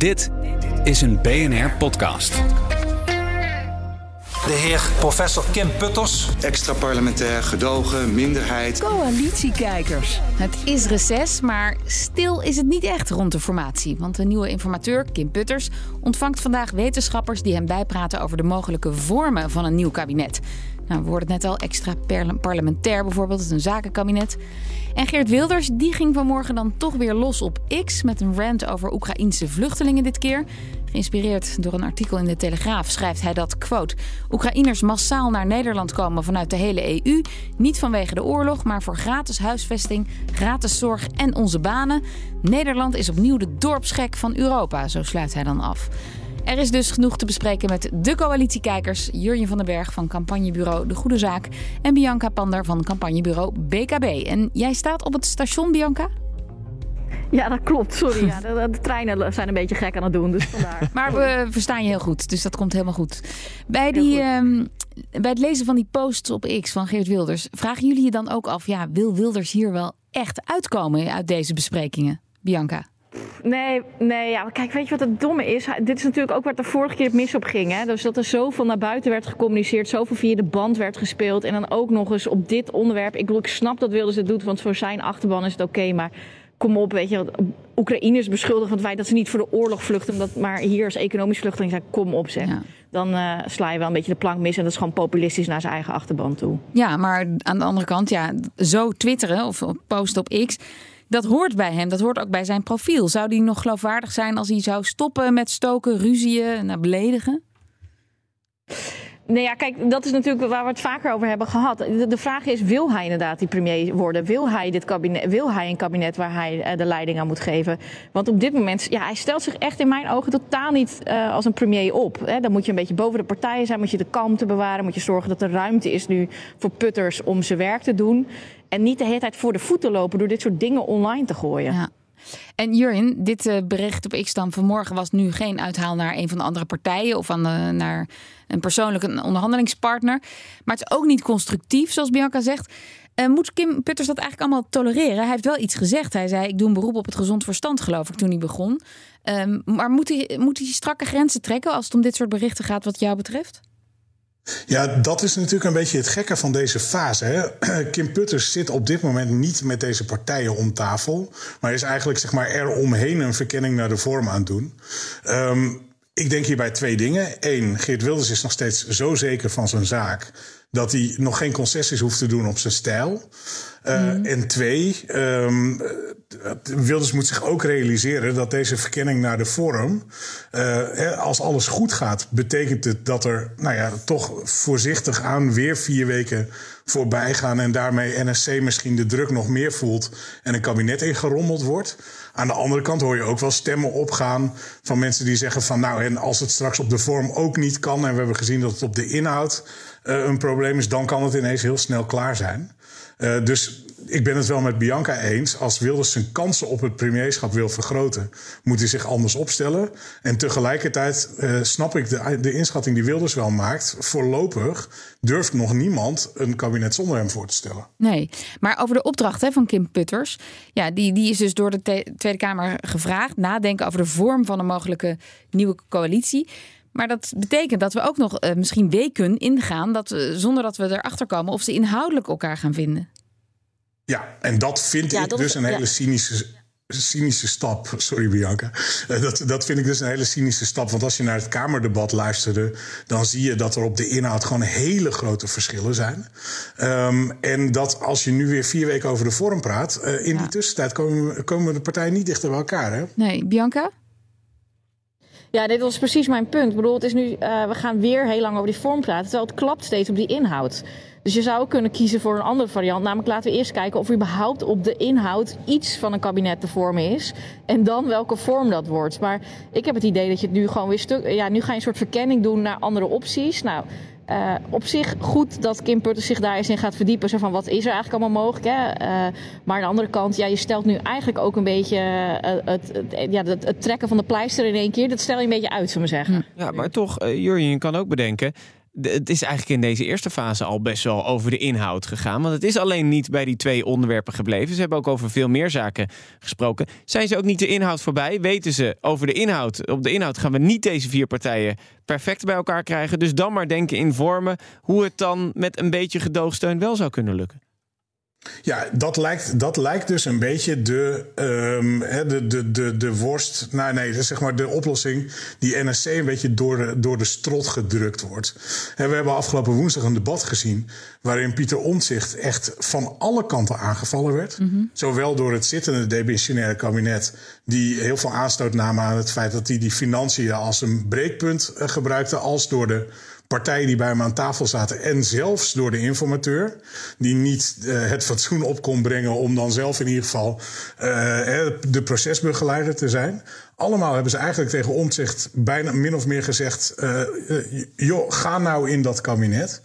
Dit is een BNR-podcast. De heer professor Kim Putters. Extra parlementair, gedogen, minderheid. Coalitiekijkers. Het is reces, maar stil is het niet echt rond de formatie. Want de nieuwe informateur, Kim Putters, ontvangt vandaag wetenschappers die hem bijpraten over de mogelijke vormen van een nieuw kabinet. Nou, we hoorden het net al, extra parlementair bijvoorbeeld, een zakenkabinet. En Geert Wilders die ging vanmorgen dan toch weer los op X met een rant over Oekraïnse vluchtelingen dit keer. Geïnspireerd door een artikel in de Telegraaf schrijft hij dat, quote, Oekraïners massaal naar Nederland komen vanuit de hele EU. Niet vanwege de oorlog, maar voor gratis huisvesting, gratis zorg en onze banen. Nederland is opnieuw de dorpsgek van Europa, zo sluit hij dan af. Er is dus genoeg te bespreken met de coalitiekijkers Jurjen van den Berg van campagnebureau De Goede Zaak en Bianca Pander van campagnebureau BKB. En jij staat op het station, Bianca? Ja, dat klopt. Sorry. Ja, de, de, treinen zijn een beetje gek aan het doen, dus vandaar. maar we verstaan je heel goed, dus dat komt helemaal goed. Bij, die, ehm, bij het lezen van die posts op X van Geert Wilders, vragen jullie je dan ook af, ja, wil Wilders hier wel echt uitkomen uit deze besprekingen? Bianca? Nee, nee, ja, kijk, weet je wat het domme is? Dit is natuurlijk ook waar het de vorige keer het mis op ging. Hè? Dus dat er zoveel naar buiten werd gecommuniceerd, zoveel via de band werd gespeeld. En dan ook nog eens op dit onderwerp. Ik bedoel, ik snap dat Wilders het doet, want voor zijn achterban is het oké. maar kom op, weet je, Oekraïners beschuldigen van het feit dat ze niet voor de oorlog vluchten, omdat maar hier als economisch vluchteling zijn, kom op zeg. Dan uh, sla je wel een beetje de plank mis en dat is gewoon populistisch naar zijn eigen achterban toe. Ja, maar aan de andere kant, ja, zo twitteren of posten op X, dat hoort bij hem, dat hoort ook bij zijn profiel. Zou die nog geloofwaardig zijn als hij zou stoppen met stoken, ruzieën, naar beledigen? Nee, ja, kijk, dat is natuurlijk waar we het vaker over hebben gehad. De, vraag is, wil hij inderdaad die premier worden? Wil hij, dit kabinet, wil hij een kabinet waar hij uh, de leiding aan moet geven? Want op dit moment, ja, hij stelt zich echt in mijn ogen totaal niet uh, als een premier op. Hè. Dan moet je een beetje boven de partijen zijn, moet je de kalmte bewaren, moet je zorgen dat er ruimte is nu voor putters om zijn werk te doen. En niet de hele tijd voor de voeten lopen door dit soort dingen online te gooien. Ja. En Jurin, dit uh, bericht op X dan vanmorgen was nu geen uithaal naar een van de andere partijen of aan naar een persoonlijke onderhandelingspartner. Maar het is ook niet constructief, zoals Bianca zegt. Uh, moet Kim Putters dat eigenlijk allemaal tolereren? Hij heeft wel iets gezegd. Hij zei: Ik doe een beroep op het gezond verstand, geloof ik, toen hij begon. Um, maar moet hij, moet hij strakke grenzen trekken als het om dit soort berichten gaat, wat jou betreft? Ja, dat is natuurlijk een beetje het gekke van deze fase. Hè? Kim Putters zit op dit moment niet met deze partijen om tafel, maar is eigenlijk zeg maar, eromheen een verkenning naar de vorm aan het doen. Um, ik denk hierbij twee dingen. Eén, Geert Wilders is nog steeds zo zeker van zijn zaak dat hij nog geen concessies hoeft te doen op zijn stijl. Uh, En twee, um, Wilders moet zich ook realiseren dat deze verkenning naar de vorm, uh, als alles goed gaat, betekent het dat er, nou ja, toch voorzichtig aan weer vier weken voorbij gaan en daarmee NSC misschien de druk nog meer voelt en een kabinet ingerommeld wordt. Aan de andere kant hoor je ook wel stemmen opgaan van mensen die zeggen van nou en als het straks op de vorm ook niet kan en we hebben gezien dat het op de inhoud een probleem is, dan kan het ineens heel snel klaar zijn. Uh, dus ik ben het wel met Bianca eens. Als Wilders zijn kansen op het premierschap wil vergroten, moet hij zich anders opstellen. En tegelijkertijd uh, snap ik de, de inschatting die Wilders wel maakt. Voorlopig durft nog niemand een kabinet zonder hem voor te stellen. Nee, maar over de opdracht hè, van Kim Putters. Ja, die, die is dus door de Tweede Kamer gevraagd. Nadenken over de vorm van een mogelijke nieuwe coalitie. Maar dat betekent dat we ook nog uh, misschien weken ingaan dat we, zonder dat we erachter komen of ze inhoudelijk elkaar gaan vinden. Ja, en dat vind ja, ik dat dus een hele cynische, cynische stap. Sorry Bianca. Uh, dat, dat vind ik dus een hele cynische stap. Want als je naar het Kamerdebat luisterde, dan zie je dat er op de inhoud gewoon hele grote verschillen zijn. Um, en dat als je nu weer vier weken over de vorm praat, uh, in ja. die tussentijd komen, komen de partijen niet dichter bij elkaar. Hè? Nee, Bianca? Ja, dit was precies mijn punt. Ik bedoel, het is nu, uh, we gaan weer heel lang over die vorm praten, terwijl het klapt steeds op die inhoud. Dus je zou kunnen kiezen voor een andere variant. Namelijk laten we eerst kijken of er überhaupt op de inhoud iets van een kabinet te vormen is. En dan welke vorm dat wordt. Maar ik heb het idee dat je het nu gewoon weer stuk. Ja, nu ga je een soort verkenning doen naar andere opties. Nou. Uh, op zich goed dat Kim Putters zich daar eens in gaat verdiepen. Zo van wat is er eigenlijk allemaal mogelijk. Hè? Uh, maar aan de andere kant, ja, je stelt nu eigenlijk ook een beetje uh, het, ja, het, trekken van de pleister in één keer. Dat stel je een beetje uit, zullen we zeggen. Ja, maar toch, Jurjen, je kan ook bedenken. Het is eigenlijk in deze eerste fase al best wel over de inhoud gegaan. Want het is alleen niet bij die twee onderwerpen gebleven. Ze hebben ook over veel meer zaken gesproken. Zijn ze ook niet de inhoud voorbij? Weten ze over de inhoud? Op de inhoud gaan we niet deze vier partijen perfect bij elkaar krijgen. Dus dan maar denken in vormen hoe het dan met een beetje gedoogsteun wel zou kunnen lukken. Ja, dat lijkt, dat lijkt dus een beetje de, um, de, de, de, de worst. Nou, nee, zeg maar de oplossing die NSC een beetje door de, door de strot gedrukt wordt. we hebben afgelopen woensdag een debat gezien. waarin Pieter Omtzigt echt van alle kanten aangevallen werd. Mhm. Zowel door het zittende demissionaire kabinet. die heel veel aanstoot namen aan het feit dat hij die financiën als een breekpunt uh, gebruikte. als door de partijen die bij hem aan tafel zaten. En zelfs door de informateur, die niet uh, het fatsoen op kon brengen om dan zelf in ieder geval uh, de procesbegeleider te zijn. Allemaal hebben ze eigenlijk tegen Omtzigt bijna min of meer gezegd: uh, joh, ga nou in dat kabinet.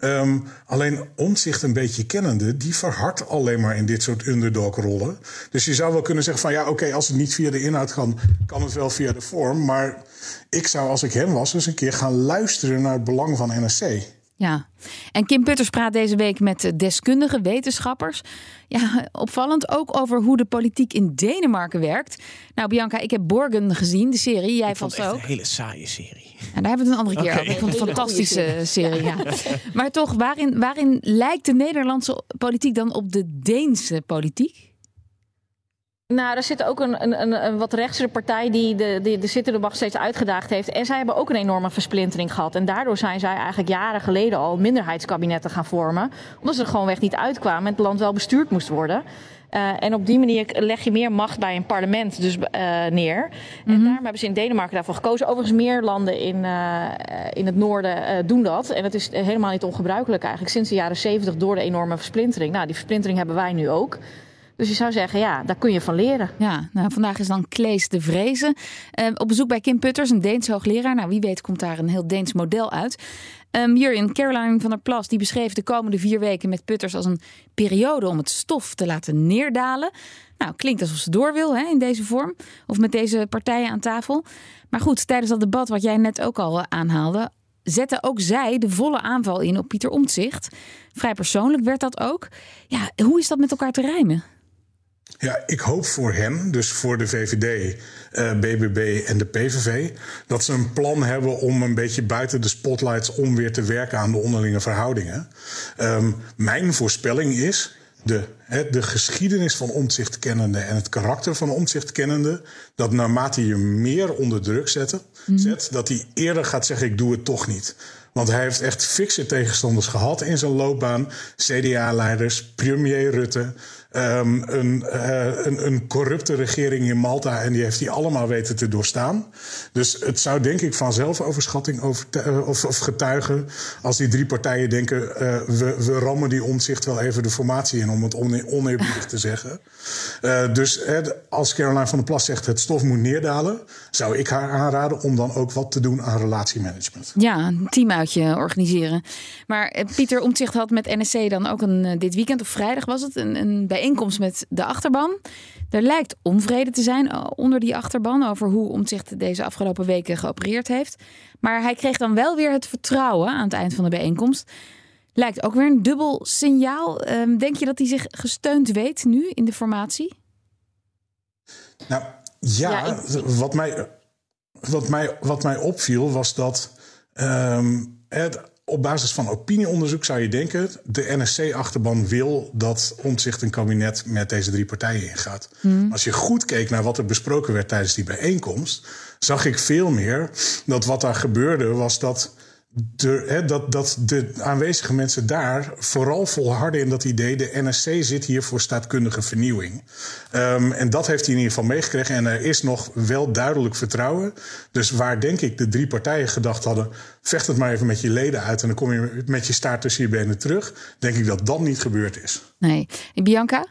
Um, alleen omzicht een beetje kennende, die verhardt alleen maar in dit soort underdog-rollen. Dus je zou wel kunnen zeggen van ja, oké, als het niet via de inhoud kan, kan het wel via de vorm. Maar ik zou, als ik hem was, eens een keer gaan luisteren naar het belang van NSC. Ja, en Kim Putters praat deze week met deskundige wetenschappers. Ja, opvallend ook over hoe de politiek in Denemarken werkt. Nou, Bianca, ik heb Borgen gezien, de serie. Jij vast ook. een hele saaie serie. En daar hebben we het een andere keer over. Ik vond het een fantastische serie. Ja. Maar toch, waarin, waarin lijkt de Nederlandse politiek dan op de Deense politiek? Nou, er zit ook een, een, een, wat rechtsere partij die de, de, de zittende macht steeds uitgedaagd heeft. En zij hebben ook een enorme versplintering gehad. En daardoor zijn zij eigenlijk jaren geleden al minderheidskabinetten gaan vormen. Omdat ze er gewoonweg niet uitkwamen en het land wel bestuurd moest worden. Uh, en op die manier leg je meer macht bij een parlement dus, uh, neer. En mm daarom hebben ze in Denemarken daarvoor gekozen. Overigens, meer landen in, uh, in het noorden doen dat. En dat is helemaal niet ongebruikelijk eigenlijk. Sinds de jaren zeventig door de enorme versplintering. Nou, die versplintering hebben wij nu ook. Dus je zou zeggen, ja, daar kun je van leren. Ja, nou, vandaag is dan Klees de Vrezen. Uh, op bezoek bij Kim Putters, een Deens hoogleraar. Nou, wie weet komt daar een heel Deens model uit. Um, hierin Caroline van der Plas, die beschreef de komende vier weken met Putters als een periode om het stof te laten neerdalen. Nou, klinkt alsof ze door wil hè, in deze vorm. Of met deze partijen aan tafel. Maar goed, tijdens dat debat wat jij net ook al aanhaalde, zette ook zij de volle aanval in op Pieter Omtzigt. Vrij persoonlijk werd dat ook. Ja, hoe is dat met elkaar te rijmen? Ja, ik hoop voor hem, dus voor de VVD, uh, BBB en de PVV, dat ze een plan hebben om een beetje buiten de spotlights om weer te werken aan de onderlinge verhoudingen. Um, mijn voorspelling is. De, he, de geschiedenis van omzicht kennende en het karakter van omzicht kennende, dat naarmate je meer onder druk zetten, mm. zet, dat hij eerder gaat zeggen: Ik doe het toch niet. Want hij heeft echt fikse tegenstanders gehad in zijn loopbaan. CDA-leiders, premier Rutte, um, een, uh, een, een, corrupte regering in Malta. En die heeft hij allemaal weten te doorstaan. Dus het zou denk ik van zelfoverschatting over, uh, of, of, getuigen. als die drie partijen denken. Uh, we, we rammen die omzicht wel even de formatie in, om het oneerbiedig te zeggen. dus als Caroline van der Plas zegt het stof moet neerdalen. zou ik haar aanraden om dan ook wat te doen aan relatiemanagement. Ja, een teamuitje organiseren. Maar Pieter Omtzigt had met NSC dan ook een, dit weekend of vrijdag was het een, een bij bijeenkomst met de achterban. Er lijkt onvrede te zijn eh, onder die achterban over hoe Omtzigt deze afgelopen weken geopereerd heeft. Maar hij kreeg dan wel weer het vertrouwen aan het eind van de bijeenkomst. Lijkt ook weer een dubbel signaal. Ehm, denk je dat hij zich gesteund weet nu in de formatie? Nou ja, wat, mij, wat, mij, wat mij opviel was dat um, het, op basis van opinieonderzoek zou je denken... de NSC-achterban wil dat Omtzigt een kabinet met deze drie partijen ingaat. Hmm. Als je goed keek naar wat er besproken werd tijdens die bijeenkomst... zag ik veel meer dat wat daar gebeurde was dat dat, dat de aanwezige mensen daar vooral volharden in dat idee... de NSC zit hier voor staatkundige vernieuwing. Um, en dat heeft hij in ieder geval meegekregen. En er is nog wel duidelijk vertrouwen. Dus waar denk ik de drie partijen gedacht hadden... vecht het maar even met je leden uit... en dan kom je met je staart tussen je benen terug... denk ik dat dat niet gebeurd is. Nee. Bianca?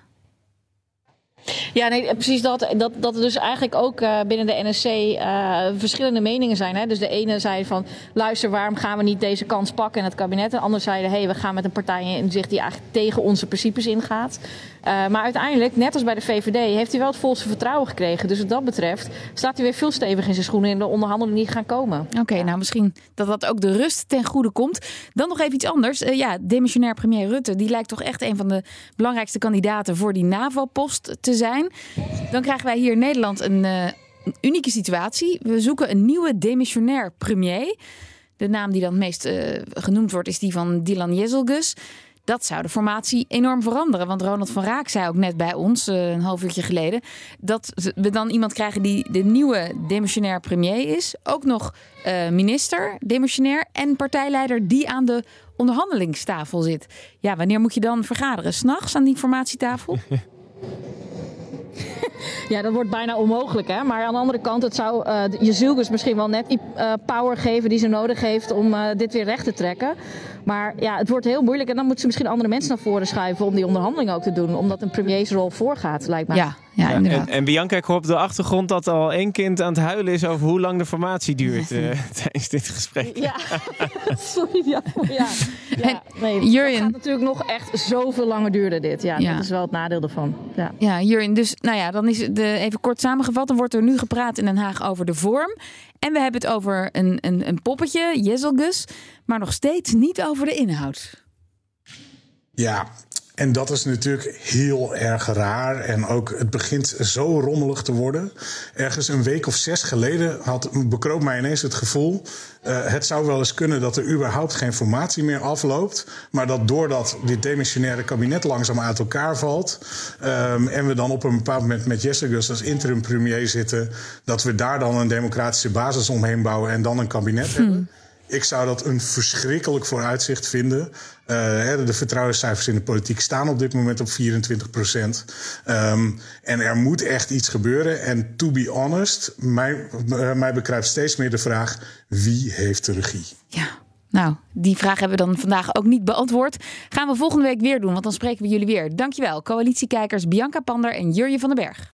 Ja, nee, precies dat. Dat, dat er dus eigenlijk ook uh, binnen de NSC eh, verschillende meningen zijn. Hè? Dus de ene zei van, luister, waarom gaan we niet deze kans pakken in het kabinet? En de andere zeiden, hé, hey, we gaan met een partij in zich die eigenlijk tegen onze principes ingaat. Uh, maar uiteindelijk, net als bij de VVD, heeft hij wel het volste vertrouwen gekregen. Dus wat dat betreft staat hij weer veel stevig in zijn schoenen en de onderhandelingen niet gaan komen. Oké, nou misschien dat dat ook de rust ten goede komt. Dan nog even iets anders. Uh, ja, demissionair premier Rutte, die lijkt toch echt een van de belangrijkste kandidaten voor die NAVO-post te zijn. Dan krijgen wij hier in Nederland een, uh, een unieke situatie. We zoeken een nieuwe demissionair premier. De naam die dan het meest genoemd wordt is die van Dylan Jezelgus. Dat zou de formatie enorm veranderen. Want Ronald van Raak zei ook net bij ons, uh, een half uurtje geleden, dat we dan iemand krijgen die de nieuwe demissionair premier is. Ook nog uh, minister, demissionair en partijleider die aan de onderhandelingstafel zit. Ja, wanneer moet je dan vergaderen? S'nachts aan die formatietafel? Ja, dat wordt bijna onmogelijk. Hè? Maar aan de andere kant, het zou uh, Jezielgus misschien wel net die uh, power geven die ze nodig heeft om uh, dit weer recht te trekken. Maar ja, het wordt heel moeilijk. En dan moeten ze misschien andere mensen naar voren schuiven om die onderhandeling ook te doen. Omdat een premiersrol voorgaat, lijkt mij. Ja, ja, inderdaad. En, en, Bianca, ik hoor op de achtergrond dat al één kind aan het huilen is over hoe lang de formatie duurt uh, tijdens dit gesprek. Ja, sorry. Ja, ja. ja nee. Het gaat natuurlijk nog echt zoveel langer duren dit. Ja, ja, dat is wel het nadeel ervan. Ja, ja Jurjen, dus nou ja, dan is de, even kort samengevat. Dan wordt er nu gepraat in Den Haag over de vorm. En we hebben het over een, een, een poppetje, Jezelgus, maar nog steeds niet over de inhoud. Ja, en dat is natuurlijk heel erg raar. En ook het begint zo rommelig te worden. Ergens een week of zes geleden had, bekroop mij ineens het gevoel. Uh, het zou wel eens kunnen dat er überhaupt geen formatie meer afloopt. Maar dat doordat dit demissionaire kabinet langzaam uit elkaar valt. Um, en we dan op een bepaald moment met Gus als interim premier zitten. dat we daar dan een democratische basis omheen bouwen en dan een kabinet hmm. hebben. Ik zou dat een verschrikkelijk vooruitzicht vinden. Uh, de vertrouwenscijfers in de politiek staan op dit moment op 24 procent. Um, en er moet echt iets gebeuren. En to be honest, mij, uh, mij bekruipt steeds meer de vraag: wie heeft de regie? Ja. Nou, die vraag hebben we dan vandaag ook niet beantwoord. Gaan we volgende week weer doen, want dan spreken we jullie weer. Dankjewel, coalitiekijkers Bianca Pander en Jurje van den Berg.